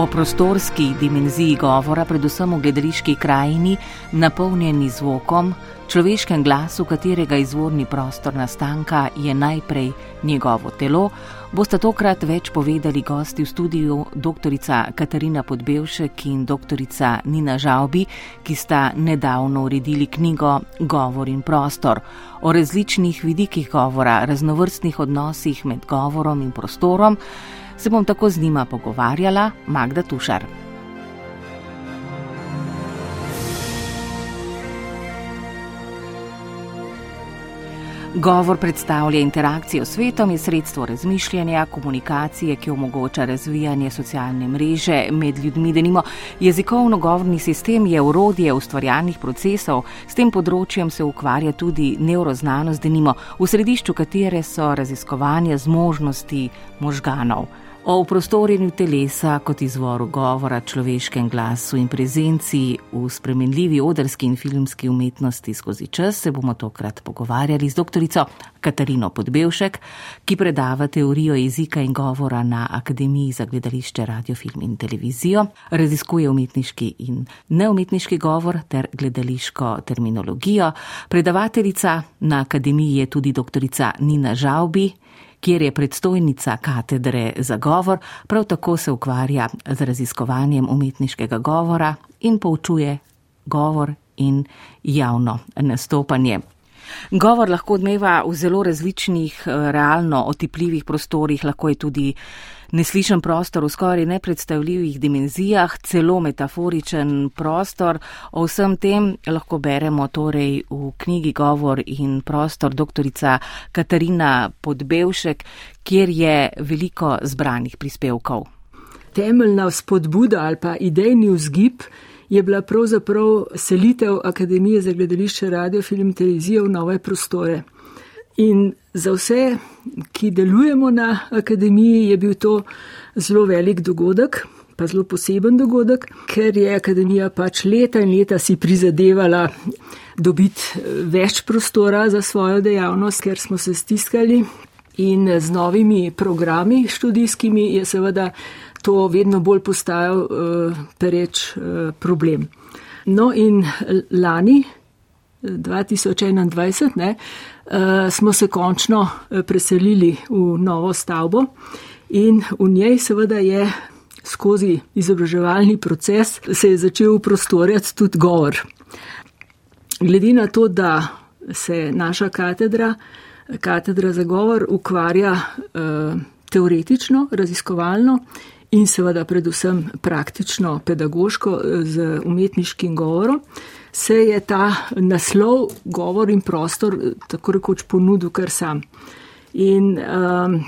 O prostorski dimenziji govora, predvsem v gledališki krajini, napolnjeni zvokom, človeškem glasu, katerega izvorni prostor nastanka je najprej njegovo telo, boste tokrat več povedali gosti v studiu dr. Katarina Podbevšek in dr. Nina Žaubi, ki sta nedavno uredili knjigo Govor in prostor o različnih vidikih govora, raznovrstnih odnosih med govorom in prostorom. Se bom tako z njima pogovarjala, Magda Tušar. Govor predstavlja interakcijo s svetom, je sredstvo razmišljanja, komunikacije, ki omogoča razvijanje socialne mreže med ljudmi. Denimo, jezikovno-govorni sistem je urodje ustvarjalnih procesov, s tem področjem se ukvarja tudi neuroznanost, denimo, v središču katere so raziskovanja zmožnosti možganov. O prostorjenju telesa kot izvoru govora, človeškem glasu in prezenci v spremenljivi odrski in filmski umetnosti skozi čas se bomo tokrat pogovarjali z dr. Katarino Podbevšek, ki predava teorijo jezika in govora na Akademiji za gledališče, radio, film in televizijo, raziskuje umetniški in neumetniški govor ter gledališko terminologijo. Predavateljica na Akademiji je tudi dr. Nina Žaubi kjer je predstojnica katedre za govor, prav tako se ukvarja z raziskovanjem umetniškega govora in poučuje govor in javno nastopanje. Govor lahko odmeva v zelo različnih, realno otipljivih prostorih, lahko je tudi neslišen prostor v skoraj nepredstavljivih dimenzijah, celo metaforičen prostor. O vsem tem lahko beremo torej v knjigi Govor in prostor doktorica Katarina Podbevšek, kjer je veliko zbranih prispevkov. Temeljna spodbuda ali pa idejni vzgib je bila pravzaprav selitev Akademije za gledališče, radio, film, televizijo v nove prostore. In za vse, ki delujemo na akademiji, je bil to zelo velik dogodek, pa zelo poseben dogodek, ker je akademija pač leta in leta si prizadevala dobiti več prostora za svojo dejavnost, ker smo se stiskali. In z novimi programi študijskimi je seveda to vedno bolj postajal uh, pereč uh, problem. No in lani, 2021, ne, smo se končno eh, preselili v novo stavbo in v njej seveda je skozi izobraževalni proces se je začel prostorjati tudi govor. Glede na to, da se naša katedra, katedra za govor, ukvarja uh, teoretično, raziskovalno in seveda predvsem praktično, pedagoško z umetniškim govorom, uh, se je ta naslov, govor in prostor tako rekoč ponudil kar sam. In um,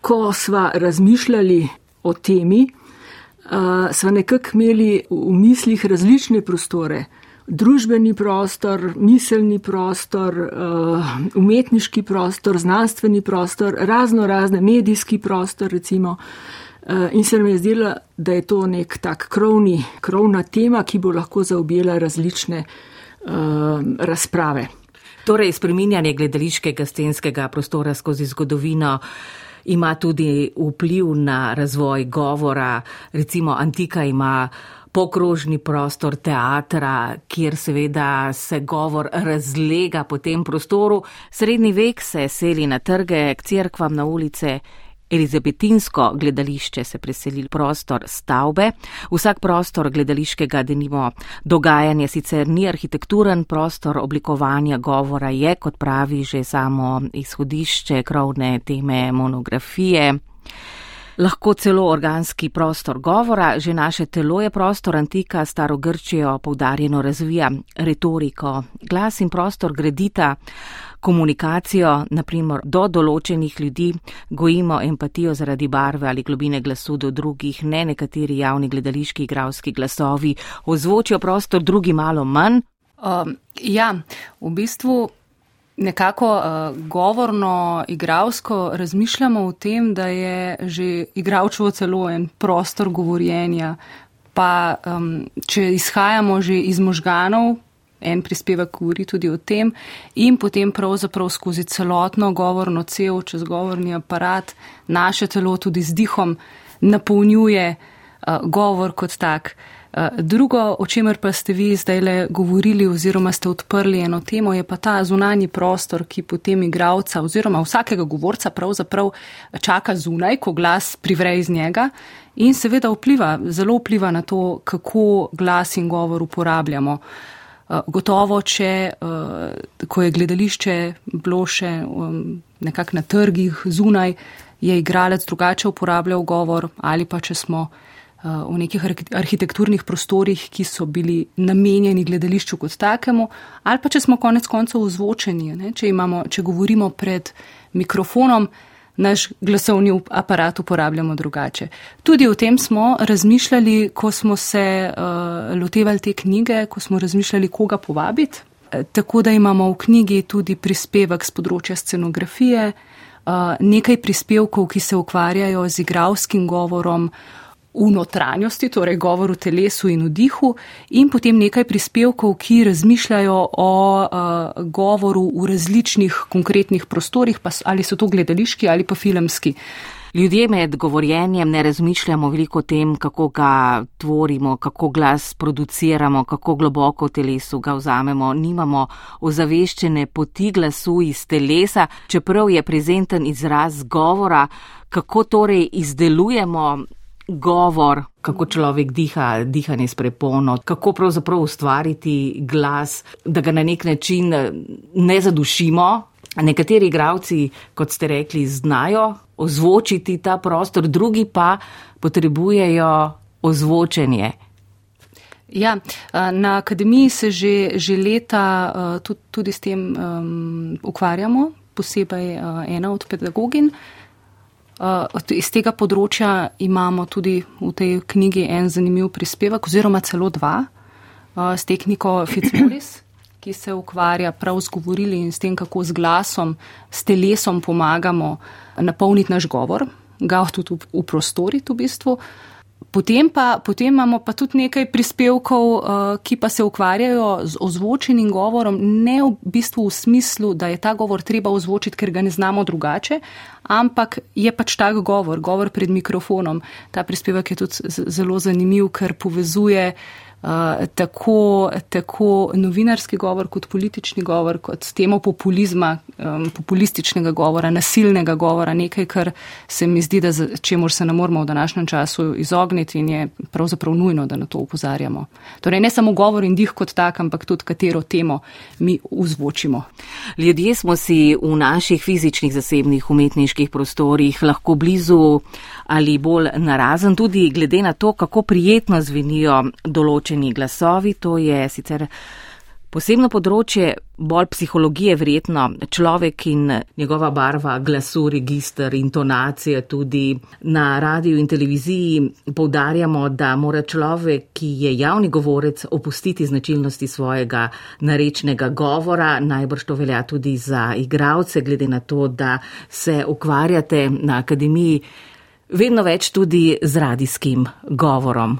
ko sva razmišljali o temi, uh, sva nekako imeli v mislih različne prostore. Družbeni prostor, miselni prostor, uh, umetniški prostor, znanstveni prostor, razno razne medijski prostor, recimo. Uh, Eh, in se nam je zdelo, da je to nek tak krovni, krovna tema, ki bo lahko zaobjela različne uh, razprave. Torej, spreminjanje gledališkega stenskega prostora skozi zgodovino ima tudi vpliv na razvoj govora. Recimo, antika ima pokrožni prostor teatra, kjer seveda se govor razlega po tem prostoru. Srednji vek se seli na trge, k cerkvam, na ulice Elizabetinsko gledališče se preseli v prostor stavbe. Vsak prostor gledališkega denimo dogajanja sicer ni arhitekturen prostor oblikovanja govora, je, kot pravi že samo izhodišče krovne teme monografije. Lahko celo organski prostor govora, že naše telo je prostor antika, staro Grčijo poudarjeno razvija retoriko, glas in prostor gradita komunikacijo, naprimer do določenih ljudi, gojimo empatijo zaradi barve ali globine glasu do drugih, ne nekateri javni gledališki igravski glasovi, ozvočijo prostor, drugi malo manj. Um, ja, v bistvu nekako uh, govorno, igravsko razmišljamo o tem, da je že igravčevo celo en prostor govorjenja pa um, če izhajamo že iz možganov, en prispevek govori tudi o tem, in potem pravzaprav skozi celotno govorno cel, čez govorni aparat, naše telo tudi z dihom napolnjuje uh, govor kot tak. Uh, drugo, o čemer pa ste vi zdaj le govorili oziroma ste odprli eno temo, je pa ta zunanji prostor, ki potem igravca oziroma vsakega govorca pravzaprav čaka zunaj, ko glas privre iz njega in seveda vpliva, zelo vpliva na to, kako glas in govor uporabljamo. Uh, gotovo, če, eh, ko je gledališče bilo še um, nekako na trgih zunaj, je igralec drugače uporabljal govor ali pa če smo eh, v nekih arhitekturnih prostorih, ki so bili namenjeni gledališču kot takemu, ali pa če smo konec koncev vzvočeni, če, imamo, če govorimo pred mikrofonom, naš glasovni aparat uporabljamo drugače. Tudi o tem smo razmišljali, ko smo se uh, lotevali te knjige, ko smo razmišljali, koga povabiti. Eh, tako da imamo v knjigi tudi prispevek z področja scenografije, uh, nekaj prispevkov, ki se ukvarjajo z igravskim govorom, v notranjosti, torej govor v telesu in v dihu, in potem nekaj prispevkov, ki razmišljajo o uh, govoru v različnih konkretnih prostorih, pa ali so to gledališki ali pa filmski. Ljudje med govorjenjem ne razmišljamo veliko o tem, kako ga tvorimo, kako glas produciramo, kako globoko v telesu ga vzamemo, nimamo ozaveščene poti glasu iz telesa, čeprav je prezenten izraz govora, kako torej izdelujemo govor, kako človek diha, dihanje s prepono, kako pravzaprav ustvariti glas, da ga na nek način eh, ne zadušimo. Nekateri igravci, kot ste rekli, znajo ozvočiti ta prostor, drugi pa potrebujejo ozvočenje. Ja, na akademiji se že, že leta tudi, tudi s tem um, ukvarjamo, posebej ena od pedagogin, Uh, iz tega področja imamo tudi v tej knjigi en zanimiv prispevek, oziroma celo dva, uh, s tehniko Fitzmaurice, ki se ukvarja prav z govorili in s tem, kako z glasom, s telesom pomagamo napolniti naš govor, ga tudi v, prostori, v bistvu. Potem, pa, potem imamo pa tudi nekaj prispevkov, uh, ki pa se ukvarjajo z ozvočenim govorom, ne v bistvu v smislu, da je ta govor treba ozvočiti, ker ga ne znamo drugače, ampak je pač tak govor, govor pred mikrofonom. Ta prispevek je tudi zelo zanimiv, ker povezuje tako, tako novinarski govor kot politični govor, kot temo populizma, um, populističnega govora, nasilnega govora, nekaj, kar se mi zdi, da čemu se ne moramo v današnjem času izogniti in je pravzaprav nujno, da na to upozarjamo. Torej ne samo govor in dih kot tak, ampak tudi katero temo mi vzvočimo. Ljudje smo si v naših fizičnih zasebnih umetniških prostorih lahko blizu ali bolj narazen, tudi glede na to, kako prijetno zvenijo določeni glasovi. To je sicer posebno področje, bolj psihologije vredno. Človek in njegova barva, glasu, registr, intonacije tudi na radiju in televiziji povdarjamo, da mora človek, ki je javni govorec, opustiti značilnosti svojega narečnega govora. Najbrž to velja tudi za igravce, glede na to, da se ukvarjate na akademiji vedno več tudi z radijskim govorom.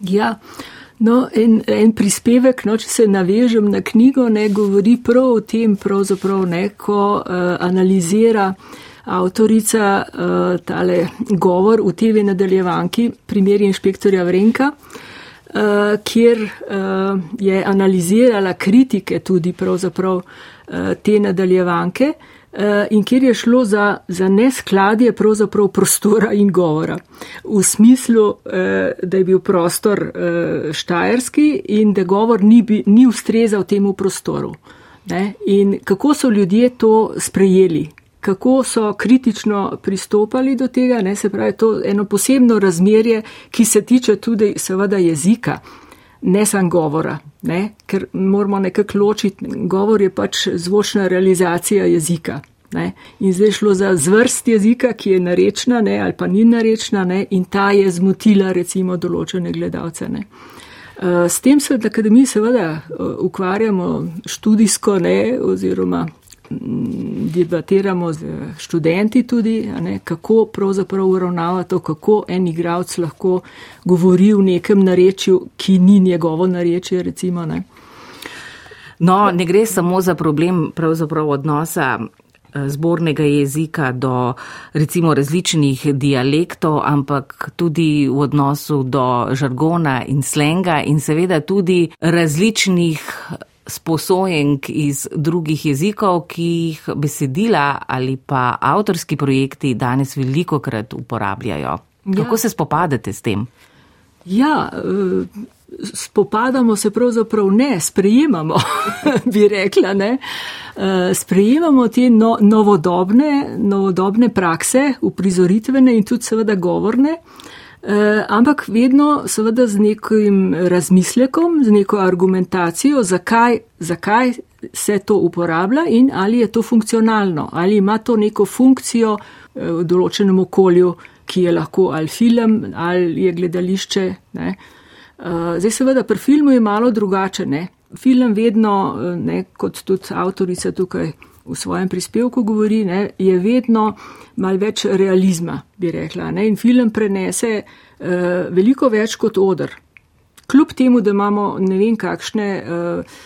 Ja, no, en, en prispevek, no, če se navežem na knjigo, ne govori prav o tem, pravzaprav neko uh, analizira avtorica uh, tale govor v TV nadaljevanki, primer inšpektorja Vrenka. Uh, kjer uh, je analizirala kritike tudi pravzaprav uh, te nadaljevanke, uh, in kjer je šlo za, za neskladje prostora in govora. V smislu, eh, da je bil prostor eh, štajerski in da govor ni, ni ustrezal temu prostoru. In kako so ljudje to sprejeli, kako so kritično pristopali do tega, ne? se pravi, to eno posebno razmerje, ki se tiče tudi seveda jezika ne samo govora, ne? ker moramo nekako ločiti. Govor je pač zvočna realizacija jezika. Ne? In zdaj šlo za zvrst jezika, ki je narečna ne? ali pa ni narečna ne? in ta je zmotila recimo določene gledalce. Ne? Eh, s tem se v akademiji seveda eh, ukvarjamo študijsko ne? oziroma mm, debatiramo z študenti tudi, ne, kako pravzaprav uravnava to, kako en igralec lahko govori v nekem narečju, ki ni njegovo narečje, recimo. Ne. No, ne gre samo za problem odnosa eh, zbornega jezika do recimo različnih dialektov, ampak tudi v odnosu do žargona in slenga in seveda tudi različnih sposojenk iz drugih jezikov, ki jih besedila ali pa avtorski projekti danes veliko krat uporabljajo. Kako ja. se spopadate s tem? Ja, eh, spopadamo se pravzaprav ne, sprejemamo, bi rekla. Ne? Eh, sprejemamo te no, novodobne, novodobne prakse, uprizoritvene in tudi seveda govorne. Eh, ampak vedno seveda z nekim razmislekom, z neko argumentacijo, zakaj, zakaj se to uporablja in ali je to funkcionalno, ali ima to neko funkcijo eh, v določenem okolju, ki je lahko ali film, ali je gledališče. Ne. Eh, zdaj seveda pri filmu je malo drugače. Ne. Film vedno, ne, kot tudi avtorica tukaj v svojem prispevku govori, ne, je vedno mal več realizma, bi rekla. Ne, in film prenese uh, veliko več kot odr. Kljub temu, da imamo ne vem kakšne uh,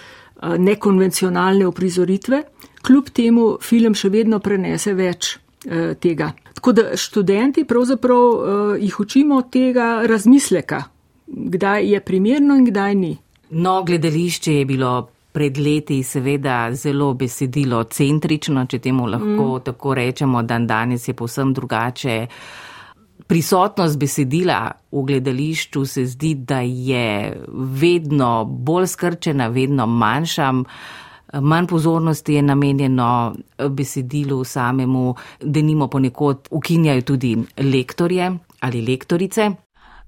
nekonvencionalne uprizoritve, kljub temu film še vedno prenese več uh, tega. Tako da študenti pravzaprav uh, jih učimo tega razmisleka, kdaj je primerno in kdaj ni. No, gledališče je bilo pred leti seveda zelo besedilo centrično, če temu lahko mm. tako rečemo, dan danes je povsem drugače. Prisotnost besedila v gledališču se zdi, da je vedno bolj skrčena, vedno manjša. Manj pozornosti je namenjeno besedilu samemu, da nimo ponekod ukinjajo tudi lektorje ali lektorice.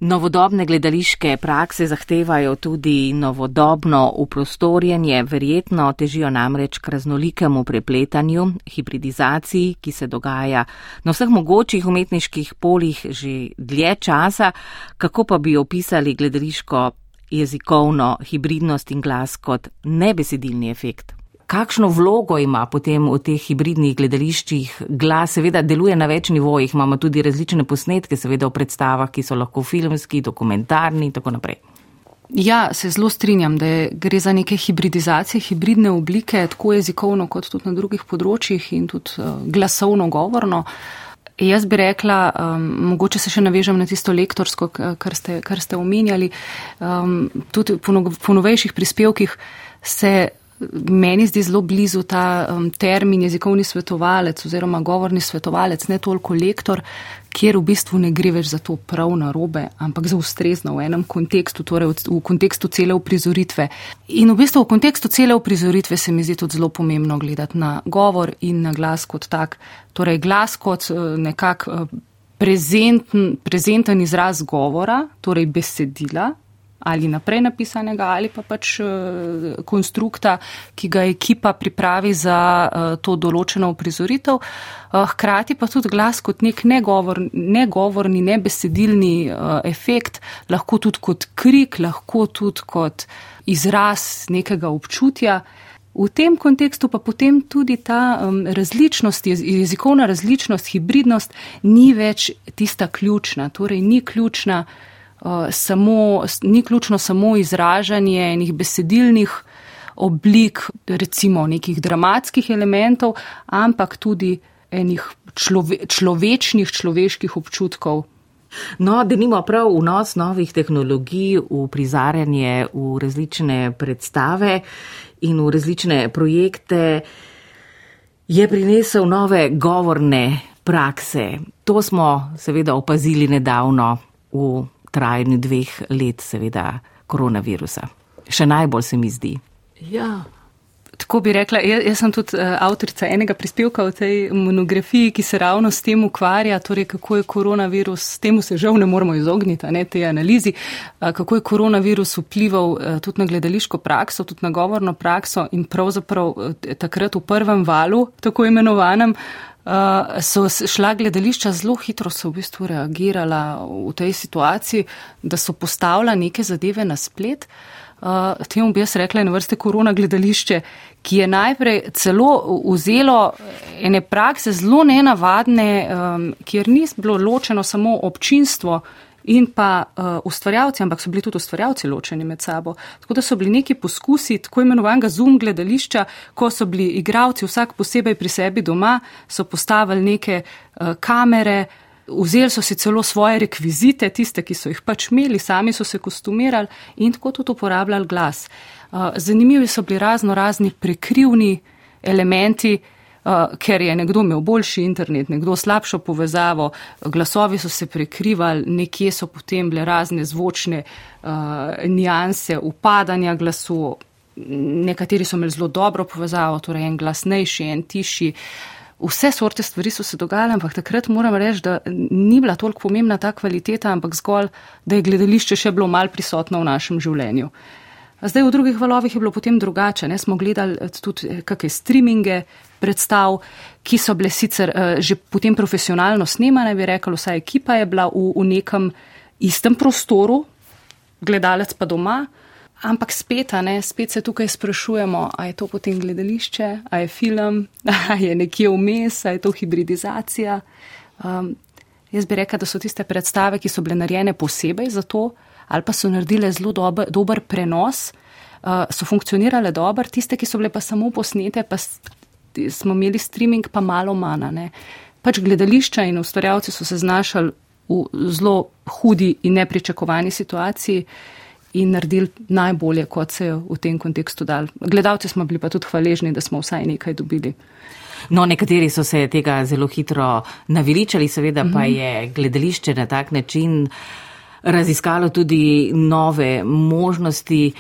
Novodobne gledališke prakse zahtevajo tudi novodobno uprostorjenje, verjetno težijo namreč k raznolikemu prepletanju, hibridizaciji, ki se dogaja na vseh mogočih umetniških polih že dlje časa. Kako pa bi opisali gledališko jezikovno hibridnost in glas kot nebesedilni efekt? Kakšno vlogo ima potem v teh hibridnih gledališčih glas? Seveda deluje na več nivojih, imamo tudi različne posnetke, seveda v predstavah, ki so lahko filmski, dokumentarni in tako naprej. Ja, se zelo strinjam, da je, gre za neke hibridizacije, hibridne oblike, tako jezikovno kot tudi na drugih področjih in tudi uh, glasovno govorno. Jaz bi rekla, um, mogoče se še navežem na tisto lektorsko, kar ste, kar ste omenjali, um, tudi po, po novejših prispevkih se meni zdi zelo blizu ta um, termin jezikovni svetovalec oziroma govorni svetovalec, ne toliko lektor, kjer v bistvu ne gre več za to prav na robe, ampak za ustrezno v enem kontekstu, torej v, v kontekstu cele uprizoritve. In v bistvu v kontekstu cele uprizoritve se mi zdi tudi zelo pomembno gledati na govor in na glas kot tak. Torej glas kot uh, nekak uh, prezenten, prezenten izraz govora, torej besedila, ali naprej napisanega, ali pa pač uh, konstrukta, ki ga ekipa pripravi za uh, to določeno uprizoritev. Uh, hkrati pa tudi glas kot nek negovor, negovorni, nebesedilni efekt, lahko tudi kot krik, lahko tudi kot izraz nekega občutja. V tem kontekstu pa potem tudi ta um, različnost, jezikovna različnost, hibridnost ni več tista ključna, torej ni ključna samo, ni ključno samo izražanje enih besedilnih oblik, recimo nekih dramatskih elementov, ampak tudi enih člove, človečnih, človeških občutkov. No, da nima prav vnos novih tehnologij v prizarjanje v različne predstave in v različne projekte, je prinesel nove govorne prakse. To smo seveda opazili nedavno v trajanju dveh let, seveda, koronavirusa. Še najbolj se mi zdi. Ja. Tako bi rekla, jaz, jaz sem tudi uh, avtorica enega prispevka v tej monografiji, ki se ravno s tem ukvarja, torej kako je koronavirus, temu se žal ne moramo izogniti, ne te analizi, uh, kako je koronavirus vplival uh, tudi na gledališko prakso, tudi na govorno prakso in pravzaprav uh, takrat v prvem valu, tako imenovanem, uh, so šla gledališča zelo hitro, so v bistvu reagirala v tej situaciji, da so postavila neke zadeve na splet. Uh, temu bi jaz rekla, ena vrste korona gledališče, ki je najprej celo vzelo ene prakse zelo nenavadne, um, kjer ni bilo ločeno samo občinstvo in pa uh, ustvarjalci, ampak so bili tudi ustvarjalci ločeni med sabo. Tako da so bili neki poskusi tako imenovanega zoom gledališča, ko so bili igravci vsak posebej pri sebi doma, so postavili neke uh, kamere, vzeli so si celo svoje rekvizite, tiste, ki so jih pač imeli, sami so se kostumirali in tako tudi uporabljali glas. Uh, zanimivi so bili razno razni prekrivni elementi, uh, ker je nekdo imel boljši internet, nekdo slabšo povezavo, glasovi so se prekrivali, nekje so potem bile razne zvočne uh, nijanse upadanja glasu, nekateri so imeli zelo dobro povezavo, torej en glasnejši, en tišji. Vse sorte stvari so se dogajale, ampak takrat moram reči, da ni bila toliko pomembna ta kvaliteta, ampak zgolj, da je gledališče še bilo mal prisotno v našem življenju. Zdaj v drugih valovih je bilo potem drugače. Ne? Smo gledali tudi kakšne streaminge, predstav, ki so bile sicer uh, že potem profesionalno snemane, bi rekel, vsa ekipa je bila v, v nekem istem prostoru, gledalec pa doma. Ampak spet, ne, spet se tukaj sprašujemo, a je to potem gledališče, a je film, a je nekje vmes, a je to hibridizacija. Um, jaz bi rekla, da so tiste predstave, ki so bile narejene posebej za to, ali pa so naredile zelo dober, dober prenos, uh, so funkcionirale dobro, tiste, ki so bile pa samo posnete, pa smo imeli streaming, pa malo manj. Pač gledališča in ustvarjalci so se znašali v zelo hudi in nepričakovani situaciji in naredili najbolje, kot se je v tem kontekstu dal. Gledalci smo bili pa tudi hvaležni, da smo vsaj nekaj dobili. No, nekateri so se tega zelo hitro naveličali, seveda pa mhm. je gledališče na tak način raziskalo tudi nove možnosti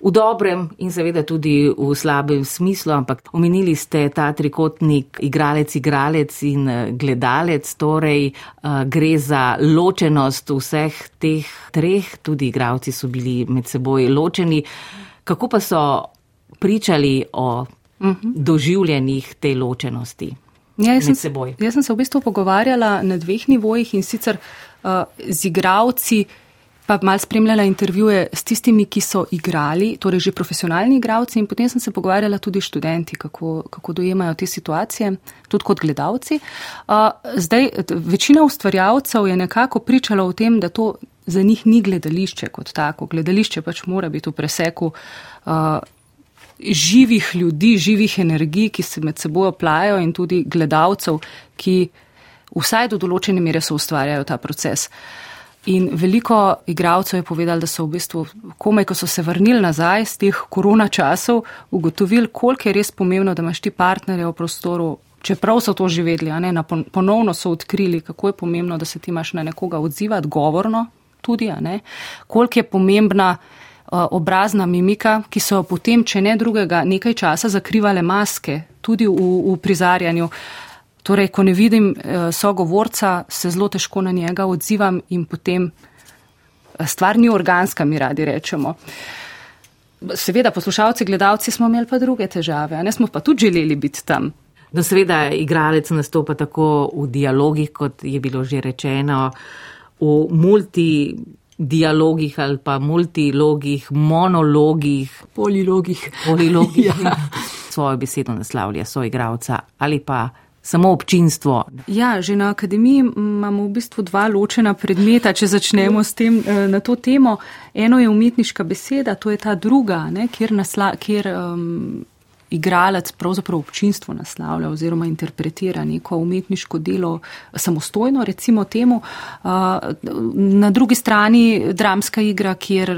v dobrem in seveda tudi v slabem smislu, ampak omenili ste ta trikotnik igralec, igralec in eh, gledalec, torej uh, gre za ločenost vseh teh treh, tudi igravci so bili med seboj ločeni. Kako pa so pričali o uh mhm. -huh. doživljenjih te ločenosti? Ja, jaz, sem, jaz sem se v bistvu pogovarjala na dveh nivojih in sicer z igravci, pa mal spremljala intervjuje s tistimi, ki so igrali, torej že profesionalni igravci in potem sem se pogovarjala tudi študenti, kako, kako dojemajo te situacije, tudi kot gledalci. Zdaj, večina ustvarjalcev je nekako pričala o tem, da to za njih ni gledališče kot tako. Gledališče pač mora biti v preseku živih ljudi, živih energij, ki se med seboj oplajajo in tudi gledalcev, ki vsaj do določene mere so ustvarjajo ta proces. Uh, In veliko igralcev je povedalo, da so v bistvu, komaj ko so se vrnili nazaj z teh korona časov, ugotovili, koliko je res pomembno, da imaš ti partnerje v prostoru, čeprav so to že vedeli, ne, ponovno so odkrili, kako je pomembno, da se ti imaš na nekoga odzivati, govorno tudi, koliko je pomembna uh, obrazna mimika, ki so potem, če ne drugega, nekaj časa zakrivale maske, tudi v, v prizarjanju. Torej, ko ne vidim eh, sogovorca, se zelo težko na njega odzivam in potem eh, stvar ni organska, mi radi rečemo. Seveda, poslušalci, gledalci smo imeli pa druge težave, ne smo pa tudi želeli biti tam. No, seveda, igralec nastopa tako v dialogih, kot je bilo že rečeno, v multidialogih ali pa multilogih, monologih, polilogih. polilogih ja. Svojo besedo naslavlja soigralca ali pa samo občinstvo. Ja, že na akademiji imamo v bistvu dva ločena predmeta, če začnemo s tem eh, na to temo. Eno je umetniška beseda, to je ta druga, ne, kjer, nasla, kjer um, igralec pravzaprav občinstvo naslavlja oziroma interpretira neko umetniško delo samostojno, recimo temu. Na drugi strani dramska igra, kjer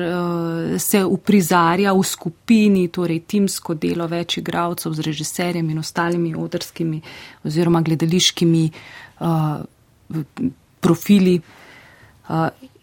se uprizarja v skupini, torej timsko delo več igralcev z režiserjem in ostalimi odrskimi oziroma gledališkimi profili.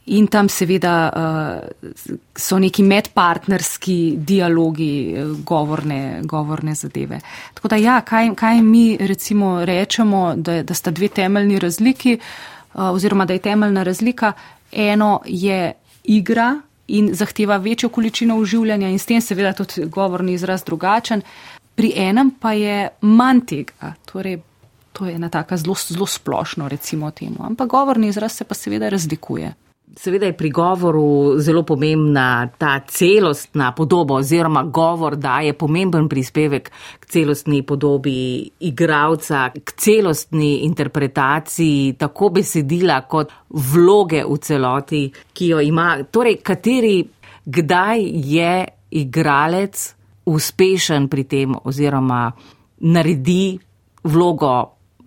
In tam seveda uh, so neki medpartnerski dialogi, uh, govorne, govorne zadeve. Tako da ja, kaj, kaj mi recimo rečemo, da, da sta dve temeljni razliki uh, oziroma da je temeljna razlika. Eno je igra in zahteva večjo količino uživljanja in s tem seveda tudi govorni izraz drugačen. Pri enem pa je manj tega. Torej, to je ena taka zelo, zelo splošno recimo temu. Ampak govorni izraz se pa seveda razlikuje. Seveda je pri govoru zelo pomembna ta celostna podoba oziroma govor daje pomemben prispevek k celostni podobi igravca, k celostni interpretaciji tako besedila kot vloge v celoti, ki jo ima. Torej, kateri, kdaj je igralec uspešen pri tem oziroma naredi vlogo,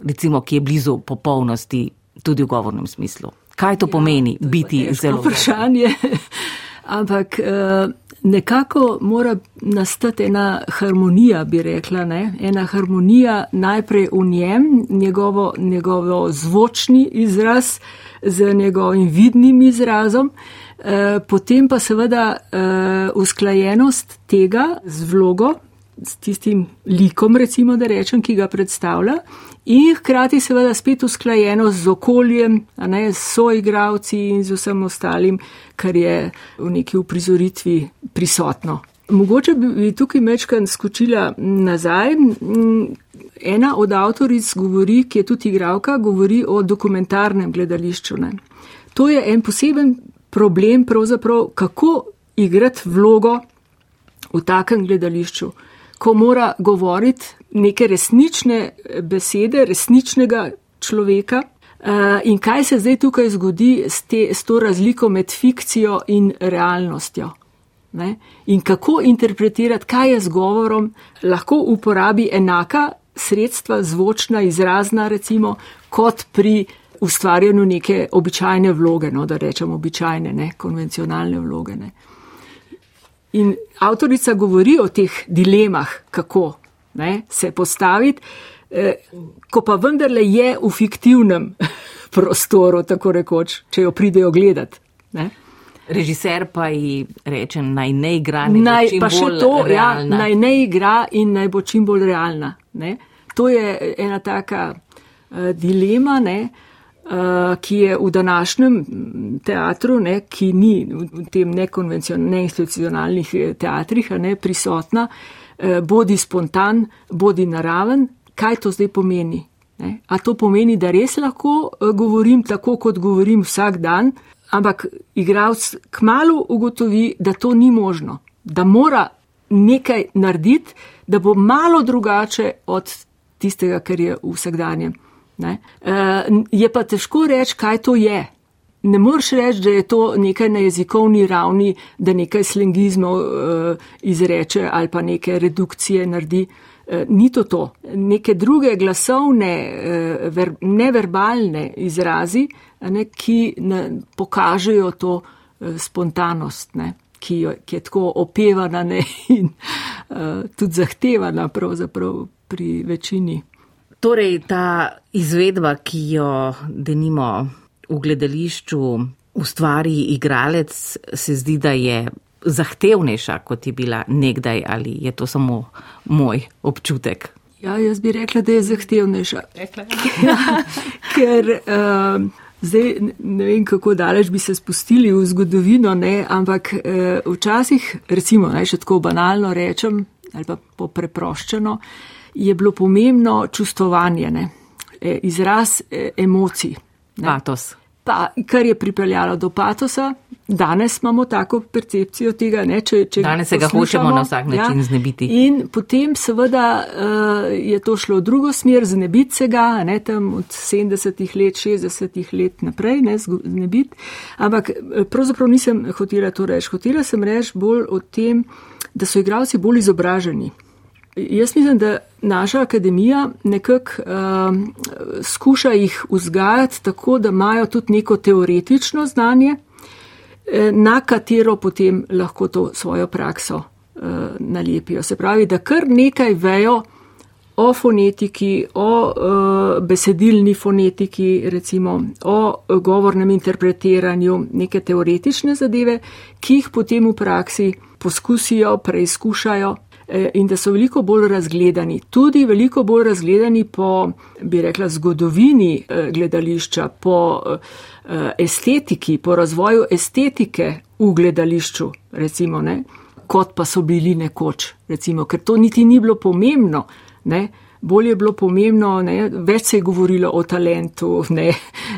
recimo, ki je blizu popolnosti tudi v govornem smislu kaj to ja, pomeni to biti zelo vprašanje. Ampak eh, nekako mora nastati ena harmonija, bi rekla, ne? ena harmonija najprej v njem, njegovo, njegovo zvočni izraz z njegovim vidnim izrazom, eh, potem pa seveda eh, usklajenost tega z vlogo, s tistim likom, recimo, da rečem, ki ga predstavlja, in hkrati seveda spet usklajeno z okoljem, ne, s soigravci in z vsem ostalim, kar je v neki uprizoritvi prisotno. Mogoče bi tukaj mečkan skočila nazaj. Ena od avtoric govori, ki je tudi igravka, govori o dokumentarnem gledališču. Ne. To je en poseben problem, pravzaprav, kako igrati vlogo v takem gledališču ko mora govoriti neke resnične eh, besede, resničnega človeka. Eh, in kaj se zdaj tukaj zgodi s, te, s to razliko med fikcijo in realnostjo? Ne? In kako interpretirati, kaj je z govorom, lahko uporabi enaka sredstva, zvočna, izrazna, recimo, kot pri ustvarjanju neke običajne vloge, no, da rečemo običajne, ne, konvencionalne vloge. Ne. In avtorica govori o teh dilemah, kako ne, se postaviti, eh, ko pa vendarle je v fiktivnem prostoru, tako rekoč, če jo pridejo gledati. Ne. Režiser pa ji reče, naj ne igra, naj pa še to, ja, naj ne igra in naj bo čim bolj realna. Ne. To je ena taka uh, dilema. Ne. Eh, ki je v današnjem teatru, ne, ki ni v tem neinstitucionalnih eh, teatrih, ne, prisotna, eh, bodi spontan, bodi naraven, kaj to zdaj pomeni. Ne. A to pomeni, da res lahko govorim tako, kot govorim vsak dan, ampak igralec kmalo ugotovi, da to ni možno, da mora nekaj narediti, da bo malo drugače od tistega, kar je v vsakdanjem. Ne? Uh, je pa težko reči, kaj to je. Ne moreš reči, da je to nekaj na jezikovni ravni, da nekaj slengizmov uh, izreče ali pa neke redukcije naredi. Uh, ni to to. Neke druge glasovne, ver, neverbalne izrazi, ne, ki ne, pokažejo to spontanost, ne, ki, jo, ki je tako opevana ne, in uh, tudi zahtevana pri večini. Torej, ta izvedba, ki jo denimo v gledališču ustvari igralec, se zdi, da je zahtevnejša, kot je bila nekdaj, ali je to samo moj občutek? Ja, jaz bi rekla, da je zahtevnejša. ja, ker uh, zdaj ne vem, kako daleč bi se spustili v zgodovino, ne, ampak uh, včasih, recimo, naj še tako banalno rečem, ali pa popreproščeno, uh, je bilo pomembno čustvovanje, ne? E, izraz e, emocij. Ne? Patos. Pa, kar je pripeljalo do patosa, danes imamo tako percepcijo tega, ne, če, če danes se ga hočemo na vsak način ja, znebiti. In potem seveda uh, je to šlo v drugo smer, znebiti se ga, ne tam od 70-ih let, 60-ih let naprej, ne znebiti. Ampak pravzaprav nisem hotela to reči, hotela sem reči bolj o tem, da so igravci bolj izobraženi. Jaz mislim, da naša akademija nekako uh, skuša jih vzgajati tako, da imajo tudi neko teoretično znanje, eh, na katero potem lahko to svojo prakso uh, nalepijo. Se pravi, da kar nekaj vejo o fonetiki, o uh, besedilni fonetiki, recimo o govornem interpretiranju, neke teoretične zadeve, ki jih potem v praksi poskusijo, preizkušajo in da so veliko bolj razgledani, tudi veliko bolj razgledani po, bi rekla, zgodovini eh, gledališča, po eh, estetiki, po razvoju estetike v gledališču, recimo, ne, kot pa so bili nekoč, recimo, ker to niti ni bilo pomembno, ne. Bolje je bilo pomembno, ne, več se je govorilo o talentu, ne,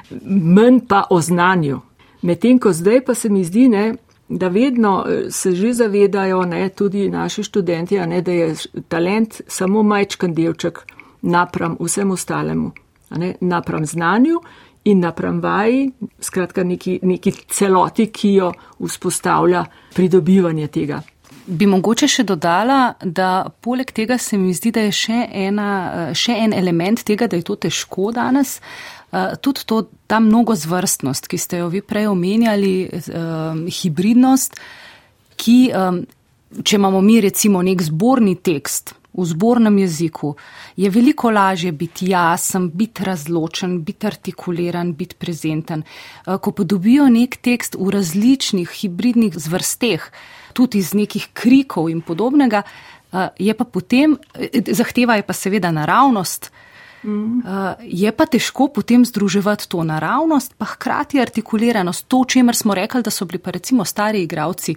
manj pa o znanju. Medtem ko zdaj pa se mi zdi, ne, da vedno eh, se že zavedajo, ne, tudi naši študenti, ne, da je talent samo majčkan delček napram vsem ostalemu, ne, napram znanju in napram vaji, skratka neki, neki celoti, ki jo vzpostavlja pridobivanje tega. Bi mogoče še dodala, da poleg tega se mi zdi, da je še, ena, še en element tega, da je to težko danes, eh, tudi to, ta mnogozvrstnost, ki ste jo vi prej omenjali, um, hibridnost, ki, um, če imamo mi recimo nek zborni tekst, v zbornem jeziku, je veliko lažje biti jasen, biti razločen, biti artikuliran, biti prezenten. Eh, ko pa dobijo nek tekst v različnih hibridnih zvrsteh, tudi iz nekih krikov in podobnega, eh, je pa potem, eh, zahteva je pa seveda naravnost. Mm. Je pa težko potem združevati to naravnost, pa hkrati artikuliranost, to, čemer smo rekli, da so bili pa recimo stari igravci,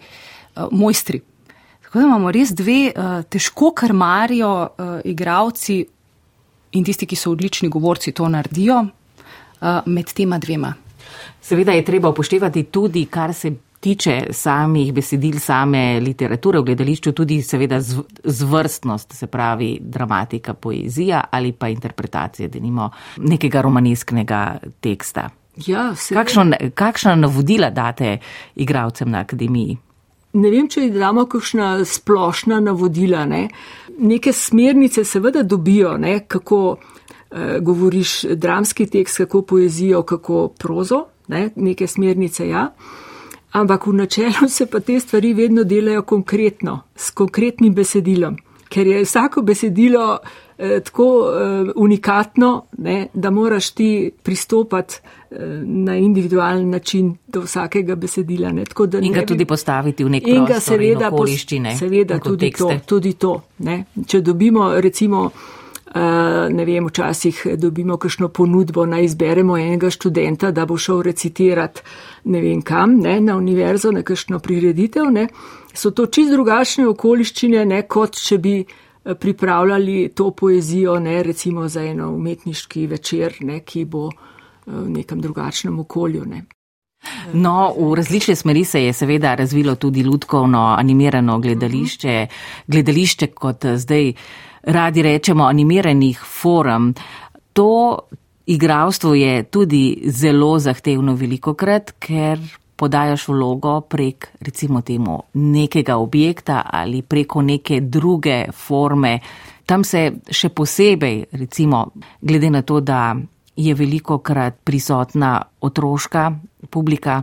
mojstri Tako da imamo res dve uh, težko krmarijo uh, igravci in tisti, ki so odlični govorci, to naredijo uh, med tema dvema. Seveda je treba upoštevati tudi, kar se tiče samih besedil, same literature v gledališču, tudi seveda zvrstnost, se pravi dramatika, poezija ali pa interpretacije, da nimo nekega romanesknega teksta. Ja, kakšna navodila date igravcem na akademiji? ne vem, če damo kakšna splošna navodila. Ne. Neke smernice seveda dobijo, ne, kako eh, govoriš dramski tekst, kako poezijo, kako prozo, ne, neke smernice ja. Ampak v načelu se pa te stvari vedno delajo konkretno, s konkretnim besedilom, ker je vsako besedilo eh, tako eh, unikatno, ne, da moraš ti pristopati na individualen način do vsakega besedila. Ne. Tako, in ga tudi postaviti v neko prostor seveda, in okoliščine. Seveda tudi to, tudi to. Ne. Če dobimo recimo, ne vem, včasih dobimo kakšno ponudbo, naj izberemo enega študenta, da bo šel recitirati ne vem kam, ne, na univerzo, na kakšno prireditev, ne. so to čist drugačne okoliščine, ne, kot če bi eh, pripravljali to poezijo, ne, recimo za eno umetniški večer, ne, ki bo uh, v nekem drugačnem okolju. Ne. No, v različne smeri se je seveda razvilo tudi ljudkovno animirano gledališče, gledališče kot zdaj radi rečemo animiranih forum. To igravstvo je tudi zelo zahtevno veliko krat, ker podajaš vlogo prek recimo temu nekega objekta ali preko neke druge forme. Tam se še posebej, recimo, glede na to, da je veliko krat prisotna otroška publika,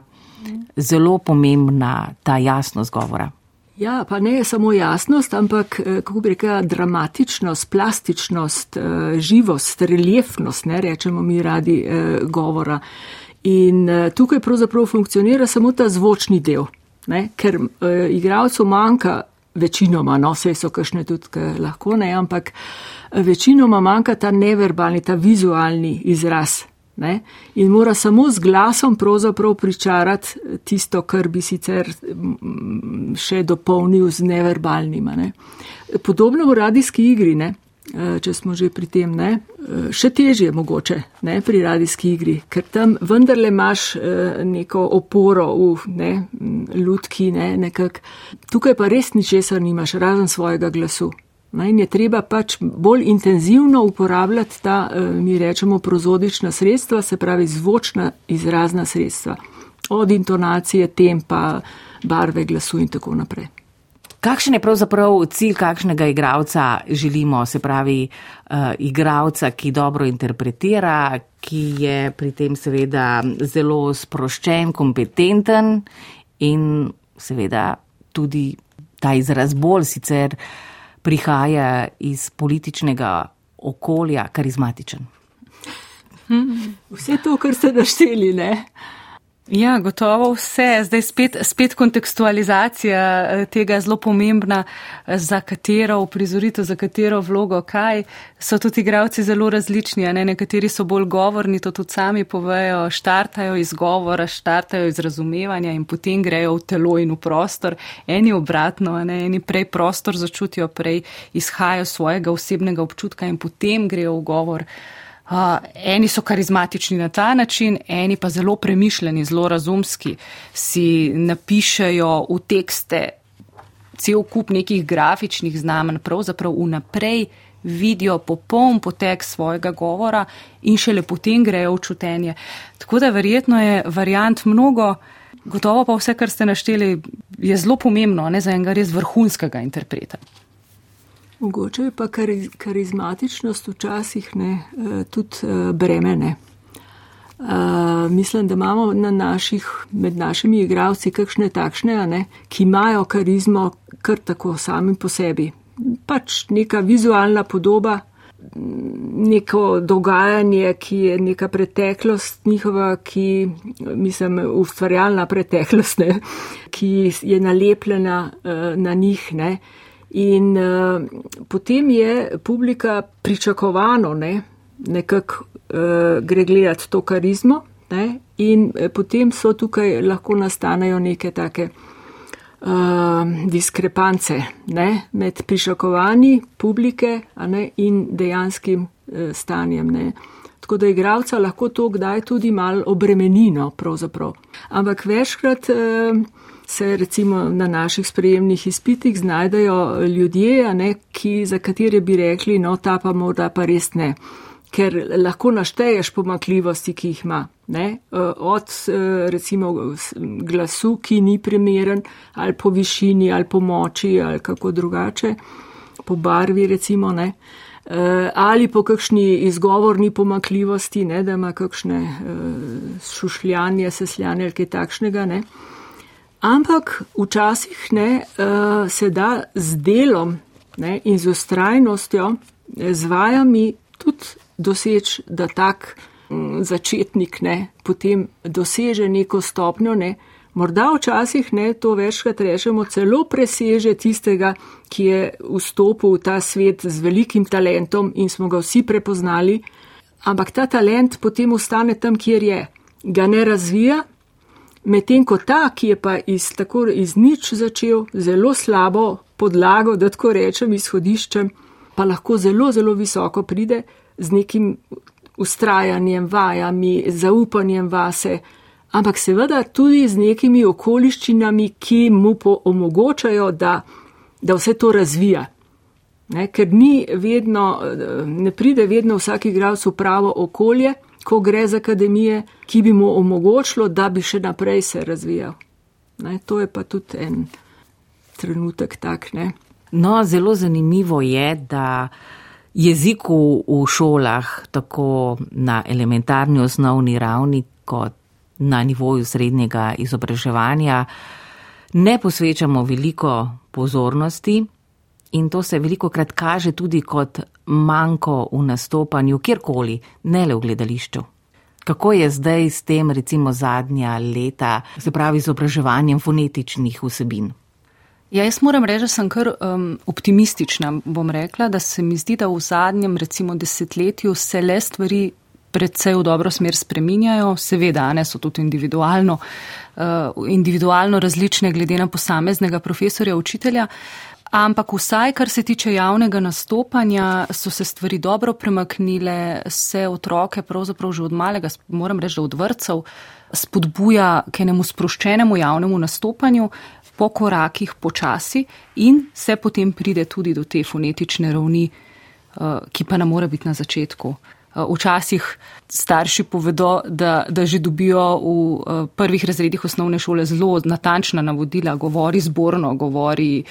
zelo pomembna ta jasnost govora. Ja, pa ne samo jasnost, ampak eh, kako bi rekla, dramatičnost, plastičnost, eh, živost, reliefnost, ne rečemo mi radi eh, govora. In tukaj pravzaprav funkcionira samo ta zvočni del, ne? ker igralcev manjka večinoma, no, vse so kakšne tudi lahko ne, ampak večinoma manjka ta neverbalni, ta vizualni izraz. Ne? In mora samo z glasom pričarati tisto, kar bi sicer še dopolnil z neverbalnima. Ne? Podobno v radijski igri, ne? E, če smo že pri tem, ne? E, še težje mogoče ne? pri radijski igri, ker tam vendarle imaš e, neko oporo v ne? ljudki, ne? nekak. Tukaj pa res ničesar nimaš, razen svojega glasu. In je treba pač bolj intenzivno uporabljati ta, eh, mi rečemo, prozodična sredstva, se pravi zvočna izrazna sredstva, od intonacije, tempa, barve glasu in tako naprej. Kakšen je pravzaprav cilj kakšnega igralca želimo, se pravi uh, igralca, ki dobro interpretira, ki je pri tem seveda zelo sproščen, kompetenten in seveda tudi ta izraz bolj sicer uh, prihaja iz političnega okolja karizmatičen. Vse to, kar ste našteli, ne? Ja, gotovo vse. Zdaj spet, spet kontekstualizacija eh, tega je zelo pomembna, eh, za katero uprizoritev, za katero vlogo, kaj. So tudi igravci zelo različni, ne? nekateri so bolj govorni, to tudi sami povejo, štartajo iz govora, štartajo iz razumevanja in potem grejo v telo in v prostor. Eni obratno, ne? eni prej prostor začutijo, prej izhajajo svojega osebnega občutka in potem grejo v govor. Eni so karizmatični na ta način, eni pa zelo premišljeni, zelo razumski, si napišejo v tekste cel kup nekih grafičnih znamenj, pravzaprav vnaprej vidijo popoln potek svojega govora in šele potem grejo v čutenje. Tako da verjetno je variant mnogo, gotovo pa vse, kar ste našteli, je zelo pomembno ne, za enega res vrhunskega interpreta. Mogoče je pa karizmatičnost včasih ne, eh, tudi eh, bremene. Uh, mislim, da imamo na naših, med našimi igravci kakšne takšne, ne, ki imajo karizmo kar tako sami po sebi. Pač neka vizualna podoba, neko dogajanje, ki je neka preteklost njihova, ki, mislim, ustvarjalna preteklost, ne, ki je nalepljena uh, na njih. Ne. In uh, potem je publika pričakovano ne, nekako uh, gre gledati to karizmo ne, in eh, potem so tukaj lahko nastanejo neke take uh, diskrepance ne, med pričakovanji publike ne, in dejanskim uh, stanjem. Ne. Tako da igravca lahko to kdaj tudi mal obremenino pravzaprav. Ampak večkrat uh, se recimo na naših sprejemnih izpitih znajdejo ljudje, ne, ki, za katere bi rekli, no ta pa morda pa res ne ker lahko našteješ pomakljivosti, ki jih ima. Ne? E, od e, recimo glasu, ki ni primeren, ali po višini, ali po moči, ali kako drugače, po barvi recimo, ne? E, ali po kakšni izgovorni pomakljivosti, ne? da ima kakšne šušljanje, sesljanje ali kaj takšnega. Ne? Ampak včasih ne, se da z delom ne, in z ustrajnostjo, z vajami tudi doseči, da tak mm, začetnik ne, potem doseže neko stopnjo, ne, morda včasih ne, to večkrat rečemo, celo preseže tistega, ki je vstopil v ta svet z velikim talentom in smo ga vsi prepoznali, ampak ta talent potem ostane tam, kjer je, ga ne razvija, medtem ko ta, ki je pa iz, tako iz nič začel, zelo slabo podlago, da tako rečem, izhodiščem, pa lahko zelo, zelo visoko pride, z nekim ustrajanjem, vajami, zaupanjem vase, ampak seveda tudi z nekimi okoliščinami, ki mu omogočajo, da, da vse to razvija. Ne, ker ni vedno, ne pride vedno vsak igralec v pravo okolje, ko gre z akademije, ki bi mu omogočilo, da bi še naprej se razvijal. Ne, to je pa tudi en trenutek tak. Ne. No, zelo zanimivo je, da jeziku v šolah, tako na elementarni osnovni ravni, kot na nivoju srednjega izobraževanja, ne posvečamo veliko pozornosti in to se veliko krat kaže tudi kot manjko v nastopanju kjerkoli, ne le v gledališču. Kako je zdaj s tem, recimo zadnja leta, se pravi izobraževanjem fonetičnih vsebin? Ja, jaz moram reči, da sem kar um, optimistična. Bom rekla, da se mi zdi, da v zadnjem, recimo, desetletju se le stvari predvsej v dobro smer spreminjajo. Seveda, ne so tudi individualno, uh, individualno različne glede na posameznega profesorja, učitelja. Ampak vsaj, kar se tiče javnega nastopanja, so se stvari dobro premaknile, se otroke pravzaprav že od malega, moram reči, od vrtcev spodbuja k enemu sproščenemu javnemu nastopanju, po korakih počasi in se potem pride tudi do te fonetične ravni, eh, ki pa ne more biti na začetku. Eh, včasih starši povedo, da, da že dobijo v eh, prvih razredih osnovne šole zelo natančna navodila, govori zborno, govori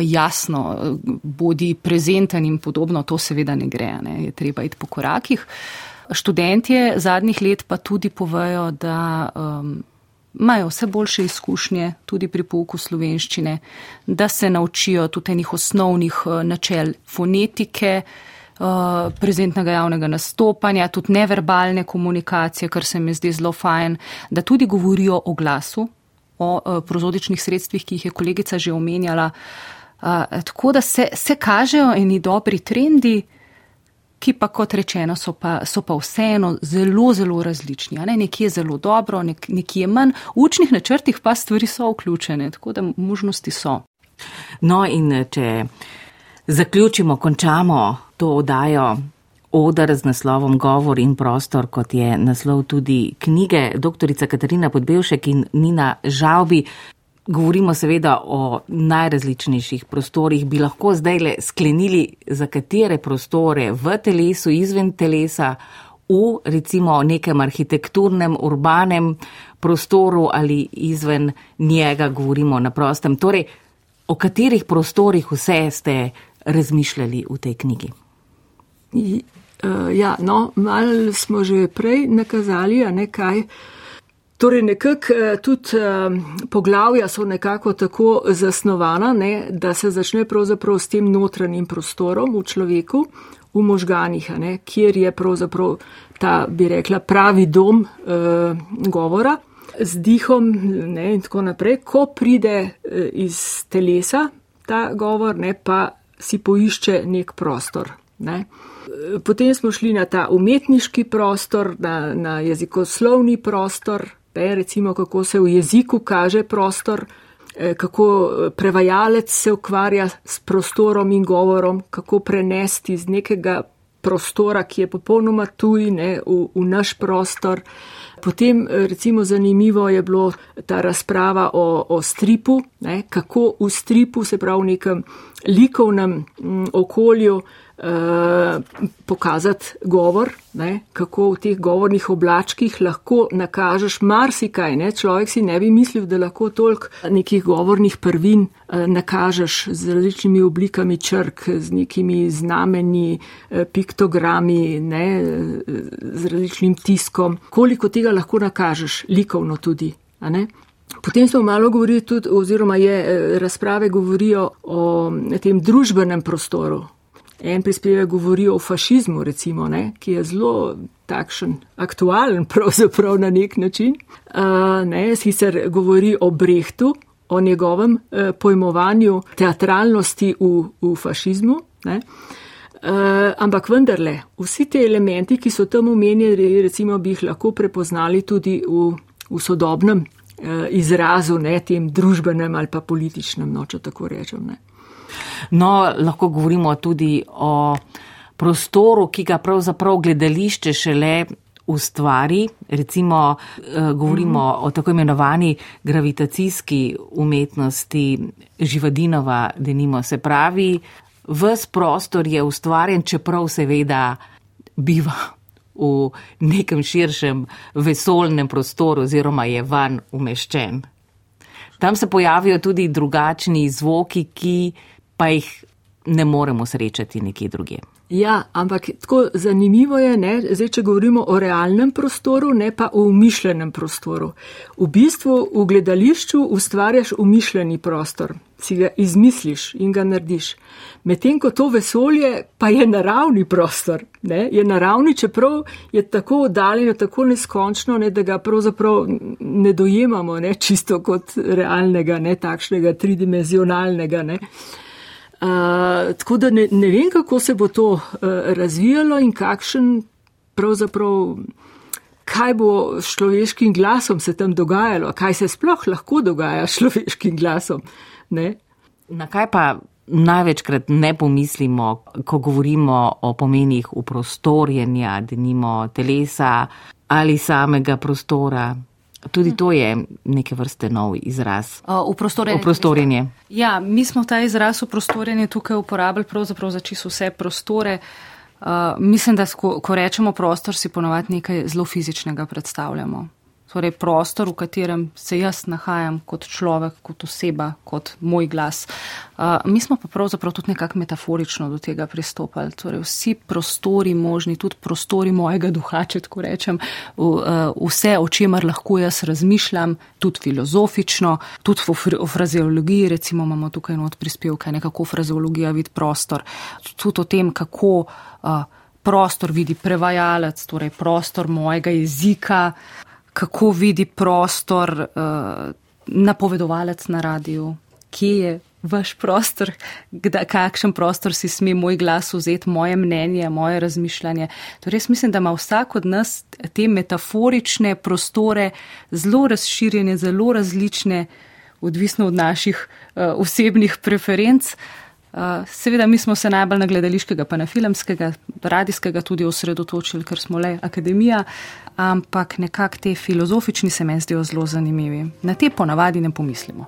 jasno, bodi prezenten in podobno. To seveda ne gre, ne? je treba iti po korakih. Študentje zadnjih let pa tudi povejo, da um, imajo vse boljše izkušnje tudi pri pouku slovenščine, da se naučijo tudi enih osnovnih eh, načel fonetike, eh, prezentnega javnega nastopanja, tudi neverbalne komunikacije, kar se mi zdi zelo fajn, da tudi govorijo o glasu, o eh, prozodičnih sredstvih, ki jih je kolegica že omenjala. Tako da se, se kažejo eni dobri trendi, ki pa kot rečeno so pa, so pa vseeno zelo, zelo različni. Ne? Nekje je zelo dobro, nek, nekje je manj. V učnih načrtih pa stvari so vključene, tako da možnosti so. No in če zaključimo, končamo to odajo odar z naslovom Govor in prostor, kot je naslov tudi knjige doktorica Katarina Podbevšek in Nina Žalbi. Govorimo seveda o najrazličnejših prostorih. Bi lahko zdaj le sklenili, za katere prostore v telesu, izven telesa, v recimo nekem arhitekturnem, urbanem prostoru ali izven njega govorimo na prostem. Torej, o katerih prostorih vse ste razmišljali v tej knjigi? Uh, ja, no, malo smo že prej nakazali, a ne kaj. Torej, nekako uh, tudi uh, poglavja so nekako tako zasnovana, ne, da se začne pravzaprav s tem notranjim prostorom v človeku, v možganih, ne, kjer je pravzaprav ta, bi rekla, pravi dom uh, govora z dihom ne, in tako naprej. Ko pride iz telesa ta govor, ne, pa si poišče nek prostor. Ne. Potem smo šli na ta umetniški prostor, na, na jezikoslovni prostor, ne, recimo kako se v jeziku kaže prostor, eh, kako prevajalec se ukvarja s prostorom in govorom, kako prenesti iz nekega prostora, ki je popolnoma tuj, ne, v, v naš prostor. Potem eh, recimo zanimivo je bilo ta razprava o, o stripu, ne, kako v stripu, se pravi v nekem likovnem m, mm, okolju, pokazati govor, ne, kako v teh govornih oblačkih lahko nakažeš marsikaj. Ne. Človek si ne bi mislil, da lahko toliko nekih govornih prvin eh, nakažeš z različnimi oblikami črk, z nekimi znameni, eh, piktogrami, ne, z različnim tiskom. Koliko tega lahko nakažeš, likovno tudi. Potem smo malo govorili tudi, oziroma je razprave govorijo o tem družbenem prostoru, En prispevek govori o fašizmu, recimo, ne, ki je zelo takšen, aktualen, pravzaprav na nek način. Uh, ne, sicer govori o Brehtu, o njegovem uh, pojmovanju teatralnosti v, v fašizmu. Ne. Uh, ampak vendarle, vsi te elementi, ki so tam omenjeni, recimo, bi jih lahko prepoznali tudi v, v sodobnem uh, izrazu, ne tem družbenem ali pa političnem, no, če tako rečem. Ne. No, lahko govorimo tudi o prostoru, ki ga pravzaprav gledališče šele ustvari. Recimo, eh, govorimo mm -hmm. o tako imenovani gravitacijski umetnosti Živadinova, denimo se pravi, ves prostor je ustvarjen, čeprav seveda biva v nekem širšem vesolnem prostoru oziroma je van umeščen. Tam se pojavijo tudi drugačni zvoki, ki pa jih ne moremo srečati nekje druge. Ja, ampak tako zanimivo je, ne, zdaj, če govorimo o realnem prostoru, ne pa o umišljenem prostoru. V bistvu v gledališču ustvarjaš umišljeni prostor, si ga izmisliš in ga narediš. Medtem ko to vesolje pa je naravni prostor, ne, je naravni, čeprav je tako oddaljeno, tako neskončno, ne, da ga pravzaprav ne dojemamo ne, čisto kot realnega, ne takšnega tridimenzionalnega. Ne. Uh, tako da ne, ne vem, kako se bo to uh, razvijalo in kakšen pravzaprav, kaj bo s človeškim glasom se tam dogajalo, kaj se sploh lahko dogaja s človeškim glasom. Ne? Na kaj pa največkrat ne pomislimo, ko govorimo o pomenih uprostorjenja, denimo telesa ali samega prostora? Tudi to je neke vrste nov izraz. Uprostorjenje. Ja, mi smo ta izraz uprostorjenje tukaj uporabljali pravzaprav za čisto vse prostore. Uh, mislim, da ko, ko rečemo prostor, si ponovadi nekaj zelo fizičnega predstavljamo torej prostor, v katerem se jaz nahajam kot človek, kot oseba, kot moj glas. Uh, mi smo pa pravzaprav tudi nekako metaforično do tega pristopali. Torej, vsi prostori možni, tudi prostori mojega duha, če tako rečem, v, uh, vse, o čemer lahko jaz razmišljam, tudi filozofično, tudi v frazeologiji, recimo imamo tukaj not prispevke, nekako frazeologija vidi prostor, tudi o tem, kako. Uh, Prostor vidi prevajalec, torej prostor mojega jezika, kako vidi prostor uh, napovedovalec na radiju, kje je vaš prostor, kda, kakšen prostor si sme moj glas vzeti, moje mnenje, moje razmišljanje. Torej, jaz mislim, da ima vsak od nas te metaforične prostore zelo razširjene, zelo različne, odvisno od naših uh, osebnih preferenc. Uh, seveda, mi smo se najbolj na gledališkega, pa na filmskega, radijskega tudi osredotočili, ker smo le akademija, ampak nekako te filozofični se meni zdijo zelo zanimivi. Na te ponavadi ne pomislimo.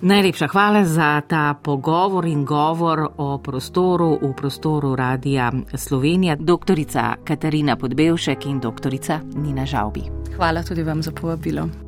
Najlepša hvala za ta pogovor in govor o prostoru v prostoru Radija Slovenija, doktorica Katarina Podbevšek in doktorica Nina Žavbi. Hvala tudi vam za povabilo.